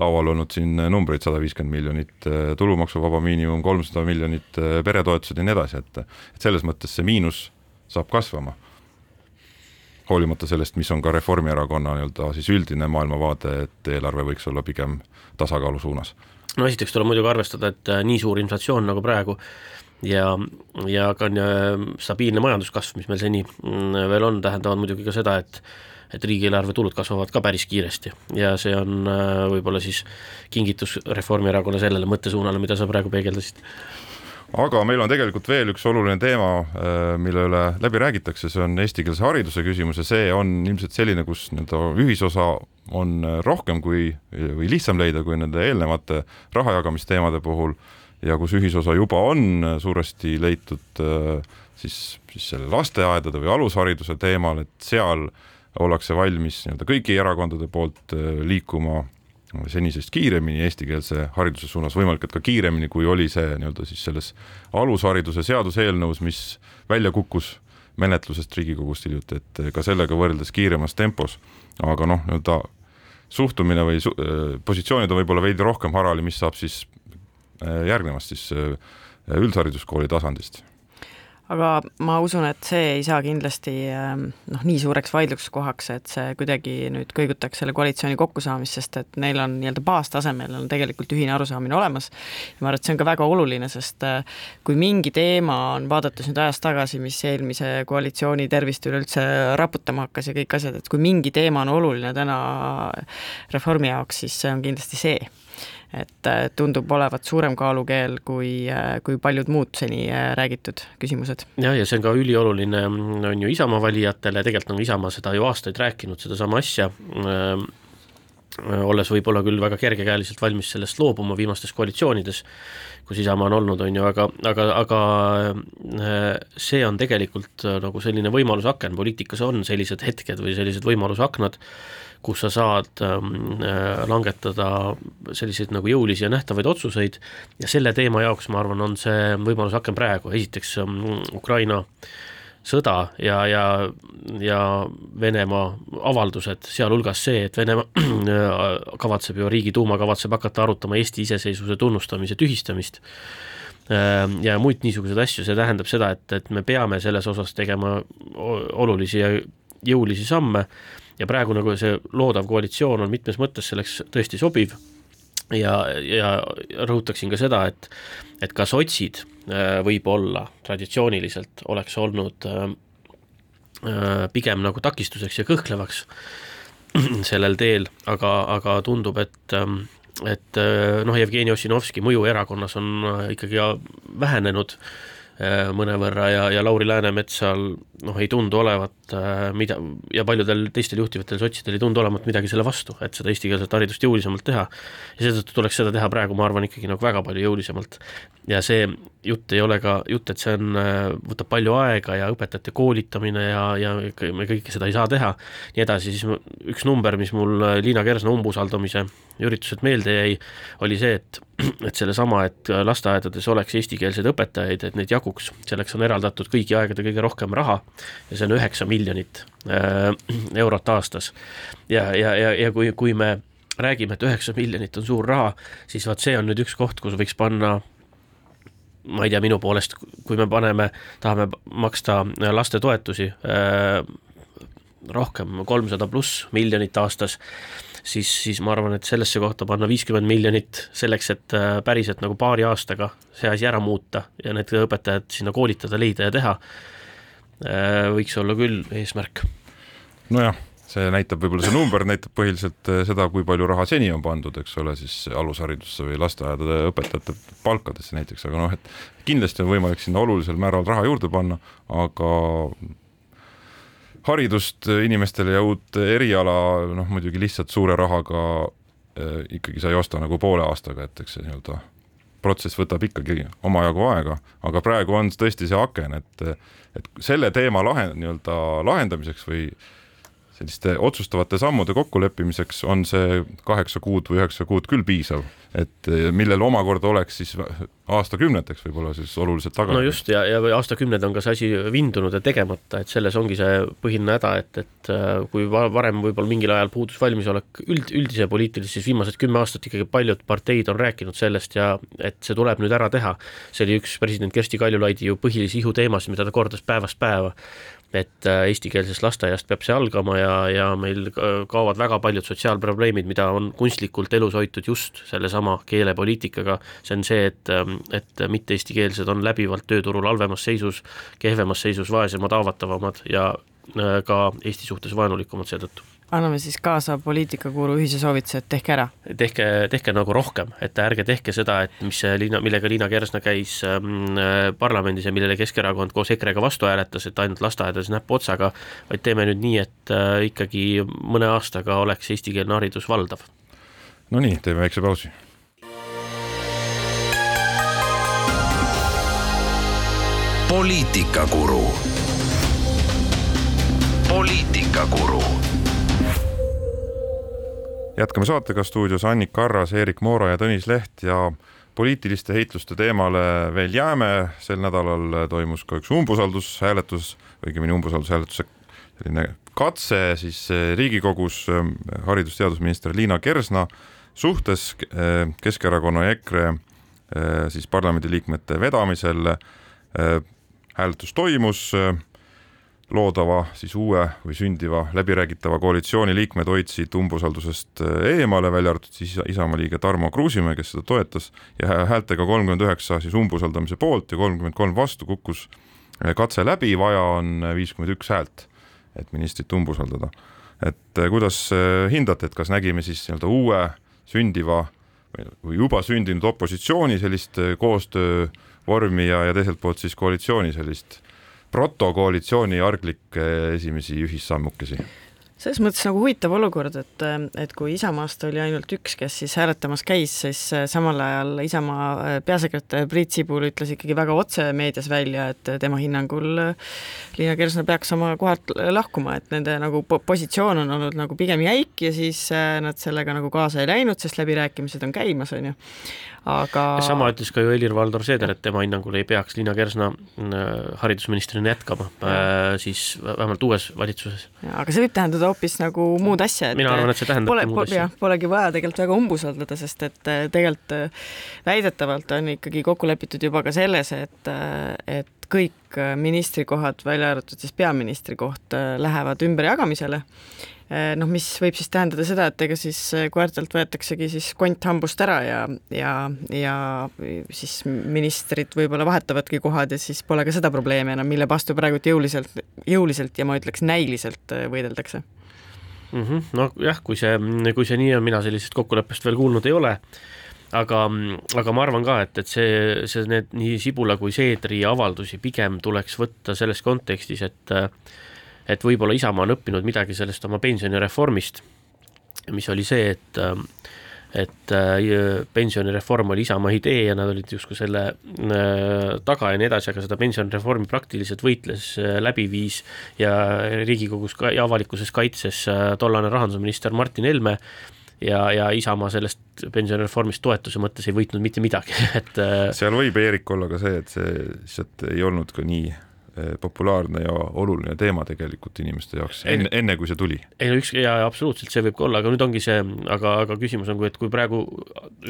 laual olnud siin numbreid, sada viiskümmend miljonit tulumaksuvaba miinimum, kolmsada miljonit peretoetused ja nii edasi, et et selles mõttes see miinus saab kasvama. hoolimata sellest, mis on ka Reformierakonna nii-öelda siis üldine maailmavaade, et eelarve võiks olla pigem tasakaalu suunas no esiteks tuleb muidugi arvestada, et nii suur inflatsioon nagu praegu ja, ja ka stabiilne majanduskasv, mis meil seni mm, veel on, tähendavad muidugi ka seda, et et riigieelarve tulud kasvavad ka päris kiiresti. Ja see on äh, võib-olla siis kingitus Reformierakonna sellele mõttesuunale, mida sa praegu peegeldasid. Aga meil on tegelikult veel üks oluline teema, äh, mille üle läbi räägitakse, see on eestikeelse hariduse küsimus ja see on ilmselt selline, kus nii-öelda ühisosa on rohkem kui või lihtsam leida kui nende eelnevate rahajagamisteemade puhul ja kus ühisosa juba on suuresti leitud äh, siis, siis selle lasteaedade või alushariduse teemal, et seal ollakse valmis nii-öelda kõigi erakondade poolt äh, liikuma senisest kiiremini eestikeelse hariduse suunas, võimalik, et ka kiiremini, kui oli see nii-öelda siis selles alushariduse seaduseelnõus, mis välja kukkus menetlusest Riigikogust hiljuti, et ka sellega võrreldes kiiremas tempos, aga noh, nii-öelda suhtumine või su äh, positsioonid on võib-olla veidi rohkem harali, mis saab siis Äh, järgnevast siis äh, üldhariduskooli tasandist aga ma usun, et see ei saa kindlasti ähm, noh, nii suureks vaidluskohaks, et see kuidagi nüüd kõigutaks selle koalitsiooni kokkusaamist, sest et neil on nii-öelda baastasemel on tegelikult ühine arusaamine olemas. ja ma arvan, et see on ka väga oluline, sest äh, kui mingi teema on, vaadates nüüd ajas tagasi, mis eelmise koalitsiooni tervist üleüldse raputama hakkas ja kõik asjad, et kui mingi teema on oluline täna Reformi jaoks, siis see on kindlasti see et äh, tundub olevat suurem kaalukeel kui, äh, kui paljud muud seni äh, räägitud küsimused. jah, ja see on ka ülioluline, on ju Isamaa valijatele, tegelikult on Isamaa seda ju aastaid rääkinud, sedasama asja, olles võib-olla küll väga kergekäeliselt valmis sellest loobuma viimastes koalitsioonides, kus Isamaa on olnud, on ju, aga, aga, aga see on tegelikult nagu selline võimalusaken, poliitikas on sellised hetked või sellised võimalusaknad, kus sa saad ähm, äh, langetada selliseid nagu jõulisi ja nähtavaid otsuseid ja selle teema jaoks, ma arvan, on see võimalus aken praegu, esiteks ähm, Ukraina sõda ja, ja, ja Venemaa avaldused, sealhulgas see, et Venemaa kavatseb ju, Riigiduuma kavatseb hakata arutama Eesti iseseisvuse tunnustamise tühistamist äh, ja muid niisuguseid asju, see tähendab seda, et, et me peame selles osas tegema olulisi ja jõulisi samme ja praegu nagu see loodav koalitsioon on mitmes mõttes selleks tõesti sobiv ja, ja rõhutaksin ka seda, et et ka sotsid äh, võib-olla traditsiooniliselt oleks olnud äh, äh, pigem nagu takistuseks ja kõhklevaks sellel teel, aga, aga tundub, et et noh, Jevgeni Ossinovski mõju erakonnas on ikkagi vähenenud mõnevõrra ja, ja Lauri Läänemetsal noh, ei tundu olevat äh, mida, ja paljudel teistel juhtivatel sotsidel ei tundu olevat midagi selle vastu, et seda eestikeelset haridust jõulisemalt teha. ja seetõttu tuleks seda teha praegu, ma arvan, ikkagi nagu väga palju jõulisemalt. ja see jutt ei ole ka jutt, et see on, äh, võtab palju aega ja õpetajate koolitamine ja, ja me kõike seda ei saa teha, nii edasi, siis üks number, mis mul äh, Liina Kersna umbusaldamise ürituselt meelde jäi, oli see, et et sellesama, et lasteaedades oleks eestikeelseid õpetajaid, et neid jaguks, selleks on eraldatud kõigi aegade kõige rohkem raha ja see on üheksa miljonit äh, eurot aastas. ja, ja, ja, ja kui, kui me räägime, et üheksa miljonit on suur raha, siis vaat see on nüüd üks koht, kus võiks panna ma ei tea, minu poolest, kui me paneme, tahame maksta lastetoetusi äh, rohkem, kolmsada pluss miljonit aastas, siis, siis ma arvan, et sellesse kohta panna viiskümmend miljonit selleks, et äh, päriselt nagu paari aastaga see asi ära muuta ja need õpetajad sinna koolitada, leida ja teha võiks olla küll eesmärk. nojah, see näitab, võib-olla see number näitab põhiliselt äh, seda, kui palju raha seni on pandud, eks ole, siis alusharidusse või lasteaedade õpetajate palkadesse näiteks, aga noh, et kindlasti on võimalik sinna olulisel määral raha juurde panna, aga haridust inimestele ja uut eriala, noh muidugi lihtsalt suure rahaga äh, ikkagi sa ei osta nagu poole aastaga, et eks see nii-öelda protsess võtab ikkagi omajagu aega, aga praegu on tõesti see aken, et et selle teema lahe, nii-öelda lahendamiseks või selliste otsustavate sammude kokkuleppimiseks on see kaheksa kuud või üheksa kuud küll piisav, et eh, millel omakorda oleks siis aastakümneteks võib-olla siis oluliselt taga. no just ja, ja aastakümneid on ka see asi vindunud ja tegemata, et selles ongi see põhiline häda, et, et äh, kui varem võib-olla mingil ajal puudus valmisolek üld, üldise poliitilise, siis viimased kümme aastat ikkagi paljud parteid on rääkinud sellest ja et see tuleb nüüd ära teha. see oli üks president Kersti Kaljulaidi ju põhilisi ihuteemasid, mida ta kordas päevast päeva et äh, eestikeelsest lasteaiast peab see algama ja, ja meil kaovad väga paljud sotsiaalprobleemid, mida on kunstlikult elus hoitud just sellesama keelepoliitikaga, see on see, et, ähm, et mitte-eestikeelsed on läbivalt tööturul halvemas seisus, kehvemas seisus, vaesemad, haavatavamad ja äh, ka Eesti suhtes vaenulikumad seetõttu anname siis kaasa poliitikakuru ühise soovituse, et tehke ära. tehke, tehke nagu rohkem, et ärge tehke seda, et mis Liina, millega Liina Kersna käis ähm, parlamendis ja millele Keskerakond koos EKRE-ga vastu hääletas, et ainult lasteaedades näppu otsaga, vaid teeme nüüd nii, et äh, ikkagi mõne aastaga oleks eestikeelne haridus valdav. Nonii, teeme väikse pausi. poliitikakuru poliitikakuru jätkame saatega stuudios Annika Arras, Eerik Moora ja Tõnis Leht ja poliitiliste heitluste teemale veel jääme, sel nädalal toimus ka üks umbusaldushääletus, õigemini umbusaldushääletuse selline katse siis eh, Riigikogus eh, haridus-teadusminister Liina Kersna suhtes eh, Keskerakonna ja EKRE siis parlamendiliikmete vedamisel. hääletus toimus loodava siis uue või sündiva läbiräägitava koalitsiooni liikmed hoidsid umbusaldusest eh, eemale, välja arvatud siis Isamaa liige Tarmo Kruusimäe, kes seda toetas ja häältega kolmkümmend üheksa siis umbusaldamise poolt ja kolmkümmend kolm vastu kukkus eh, katse läbi, vaja on viiskümmend üks häält, et ministrit umbusaldada. et kuidas hindate, et kas nägime siis nii-öelda uue sündiva või juba sündinud opositsiooni sellist koostöövormi ja, ja teiselt poolt siis koalitsiooni sellist protokoalitsiooni arglikke esimesi ühissammukesi selles mõttes nagu huvitav olukord, et, et kui Isamaast oli ainult üks, kes siis hääletamas käis, siis samal ajal Isamaa peasekretär Priit Sibul ütles ikkagi väga otse meedias välja, et tema hinnangul Liina Kersna peaks oma kohalt lahkuma, et nende nagu positsioon on olnud nagu pigem jäik ja siis nad sellega nagu kaasa ei läinud, sest läbirääkimised on käimas, on ju aga sama ütles ka ju Helir-Valdor Seeder, et tema hinnangul ei peaks Liina Kersna äh, haridusministrina jätkama siis vähemalt uues valitsuses. aga see võib tähendada hoopis nagu muud asja, mina arvan, et see tähendab pole, muud asja. Polegi vaja tegelikult väga umbusaldada, sest et äh, tegelikult väidetavalt on ikkagi kokku lepitud juba ka selles, et, et kõik ministrikohad, välja arvatud siis peaministri koht, lähevad ümberjagamisele noh, mis võib siis tähendada seda, et ega siis koertelt võetaksegi siis kont hambust ära ja, ja, ja siis ministrid võib-olla vahetavadki kohad ja siis pole ka seda probleemi enam, mille vastu praegult jõuliselt, jõuliselt ja ma ütleks näiliselt eh, võideldakse mm. -hmm. nojah, kui see, kui see nii on, mina sellisest kokkuleppest veel kuulnud ei ole aga, aga ma arvan ka, et, et see, see, need nii Sibula kui Seedri avaldusi pigem tuleks võtta selles kontekstis, et et võib-olla Isamaa on õppinud midagi sellest oma pensionireformist, mis oli see, et et äh, pensionireform oli Isamaa idee ja nad olid justkui selle äh, taga ja nii edasi, aga seda pensionireformi praktiliselt võitles, äh, läbi viis ja Riigikogus ka ja avalikkuses kaitses tollane rahandusminister Martin Helme ja, ja Isamaa sellest pensionireformist toetuse mõttes ei võitnud mitte midagi, et seal võib, Eerik, olla ka see, et see lihtsalt ei olnud ka nii populaarne ja oluline teema tegelikult inimeste jaoks, enne, enne kui see tuli. ei no üks, jaa, absoluutselt, see võib ka olla, aga nüüd ongi see, aga, aga küsimus on, kui, et kui praegu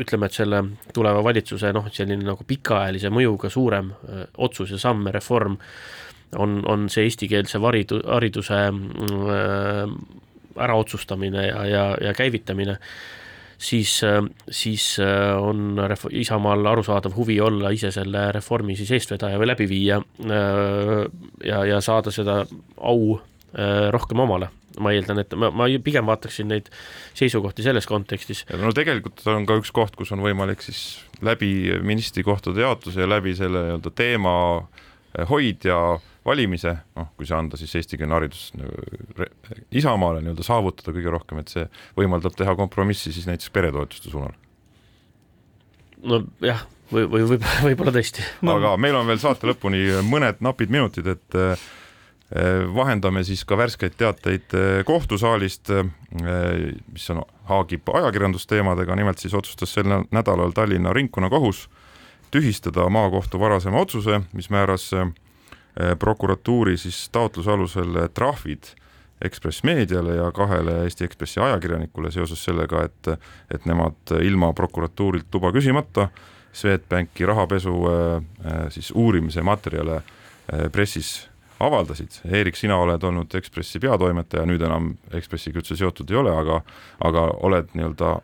ütleme, et selle tuleva valitsuse noh, selline nagu pikaajalise mõjuga suurem öö, eh, otsus ja samm, reform on, on see eestikeelse varidu-, hariduse öö, äraotsustamine ja, ja, ja käivitamine siis, siis äh, on Isamaal arusaadav huvi olla ise selle reformi siis eestvedaja või läbiviija äh, ja, ja saada seda au äh, rohkem omale ma eeldan, et ma, ma pigem vaataksin neid seisukohti selles kontekstis. no tegelikult on ka üks koht, kus on võimalik siis läbi ministrikohtade jaotuse ja läbi selle nii-öelda teema hoidja valimise, noh, kui see anda siis eestikeelne haridus nagu Isamaale nii-öelda saavutada kõige rohkem, et see võimaldab teha kompromissi siis näiteks peretoetuste suunal. nojah, või, või võib, võib-olla tõesti. aga meil on veel saate lõpuni mõned napid minutid, et vahendame siis ka värskeid teateid kohtusaalist, mis on, haagib ajakirjandusteemadega, nimelt siis otsustas sel nädalal Tallinna Ringkonnakohus tühistada maakohtu varasema otsuse, mis määras prokuratuuri siis taotluse alusel trahvid Ekspress Meediale ja kahele Eesti Ekspressi ajakirjanikule seoses sellega, et, et nemad ilma prokuratuurilt luba küsimata Swedbanki rahapesu siis uurimise materjale pressis avaldasid. Eerik, sina oled olnud Ekspressi peatoimetaja, nüüd enam Ekspressiga üldse seotud ei ole, aga, aga oled nii-öelda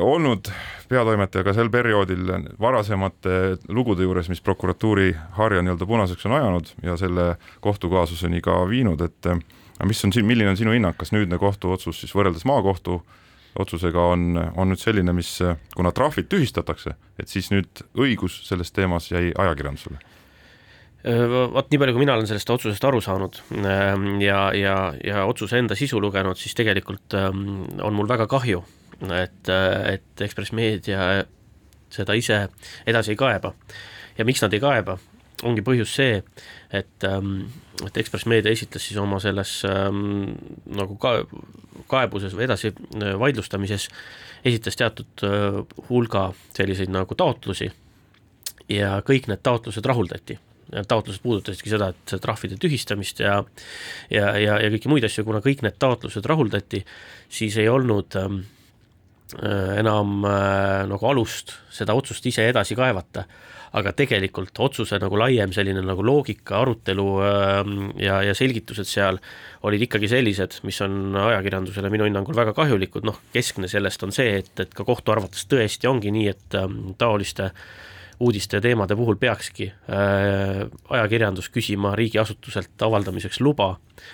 olnud peatoimetaja ka sel perioodil varasemate lugude juures, mis prokuratuuri harja nii-öelda punaseks on ajanud ja selle kohtukaasuseni ka viinud, et aga mis on siin, milline on sinu hinnang, kas nüüdne kohtuotsus siis võrreldes maakohtu otsusega on, on nüüd selline, mis kuna trahvid tühistatakse, et siis nüüd õigus selles teemas jäi ajakirjandusele? vot nii palju, kui mina olen sellest otsusest aru saanud ähm, ja, ja, ja otsuse enda sisu lugenud, siis tegelikult ähm, on mul väga kahju, et, et Ekspress Meedia seda ise edasi ei kaeba. ja miks nad ei kaeba, ongi põhjus see, et, ähm, et Ekspress Meedia esitles siis oma selles nagu ka kaebuses või edasi äh, vaidlustamises, esitas teatud äh, hulga selliseid nagu taotlusi ja kõik need taotlused rahuldati. Taotlused puudutasidki seda, et trahvide tühistamist ja ja, ja, ja kõiki muid asju, kuna kõik need taotlused rahuldati, siis ei olnud ähm, äh, enam äh, nagu alust seda otsust ise edasi kaevata. aga tegelikult otsuse nagu laiem selline nagu loogika, arutelu äh, ja, ja selgitused seal olid ikkagi sellised, mis on ajakirjandusele minu hinnangul väga kahjulikud, noh, keskne sellest on see, et, et ka kohtu arvates tõesti ongi nii, et äh, taoliste äh, uudiste ja teemade puhul peakski äh, ajakirjandus küsima riigiasutuselt avaldamiseks luba ähm,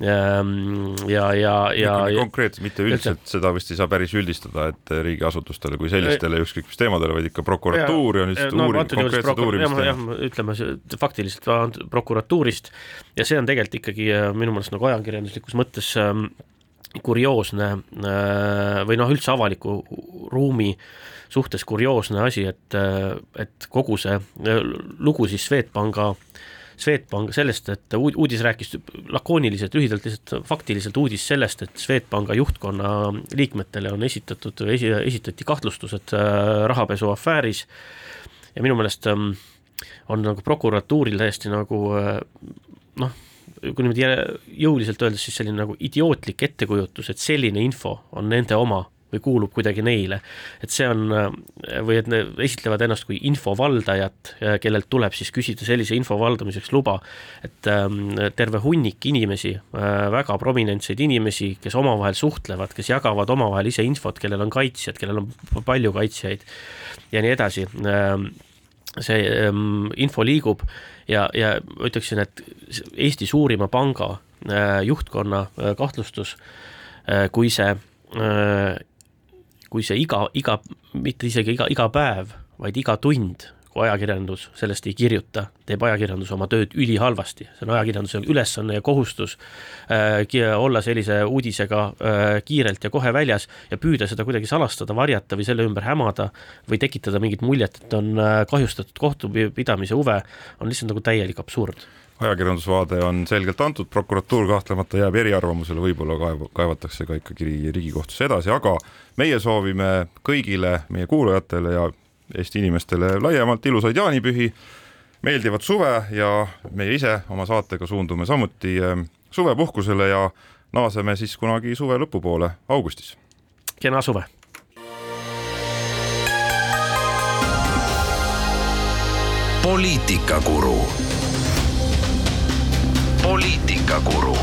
ja, ja, ja, ja konkreetselt, mitte üldiselt, seda vist ei saa päris üldistada, et riigiasutustele kui sellistele ükskõik mis teemadele, vaid ikka prokuratuur ja nüüd no, uurim, konkreetsed uurimised. jah, ütleme faktiliselt prokuratuurist. Ja see on tegelikult ikkagi äh, minu meelest nagu ajakirjanduslikus mõttes ähm, kurioosne äh, või noh, üldse avaliku ruumi suhtes kurioosne asi, et, et kogu see äh, lugu siis Swedbanka Swedbank sellest, et uudis rääkis lakooniliselt, lühidalt lihtsalt faktiliselt uudis sellest, et Swedbanka juhtkonna liikmetele on esitatud, esi, esitati kahtlustused äh, rahapesuafääris ja minu meelest ähm, on nagu prokuratuuril täiesti nagu noh, kui niimoodi jõuliselt öeldes, siis selline nagu idiootlik ettekujutus, et selline info on nende oma või kuulub kuidagi neile. et see on, või et need esitlevad ennast kui infovaldajat, kellelt tuleb siis küsida sellise info valdamiseks luba, et ähm, terve hunnik inimesi äh,, väga prominentseid inimesi, kes omavahel suhtlevad, kes jagavad omavahel ise infot, kellel on kaitsjad, kellel on palju kaitsjaid ja nii edasi ähm,, see ähm, info liigub ja, ja ma ütleksin, et Eesti suurima panga äh, juhtkonna äh, kahtlustus, äh, kui see kui see iga, iga, mitte isegi iga, iga päev, vaid iga tund, kui ajakirjandus sellest ei kirjuta, teeb ajakirjandus oma tööd ülihalvasti, see on ajakirjanduse ülesanne ja kohustus äh, olla sellise uudisega äh, kiirelt ja kohe väljas ja püüda seda kuidagi salastada, varjata või selle ümber hämada või tekitada mingit muljet, et on äh, kahjustatud kohtupidamise huve, on lihtsalt nagu täielik absurd ajakirjandusvaade on selgelt antud, prokuratuur kahtlemata jääb eriarvamusele, võib-olla kaev-, kaevatakse ka ikkagi Riigikohtusse edasi, aga meie soovime kõigile meie kuulajatele ja Eesti inimestele laiemalt ilusaid jaanipühi, meeldivat suve ja meie ise oma saatega suundume samuti eh, suvepuhkusele ja naaseme siis kunagi suve lõpupoole augustis. kena suve! poliitikakuru poliitikakuru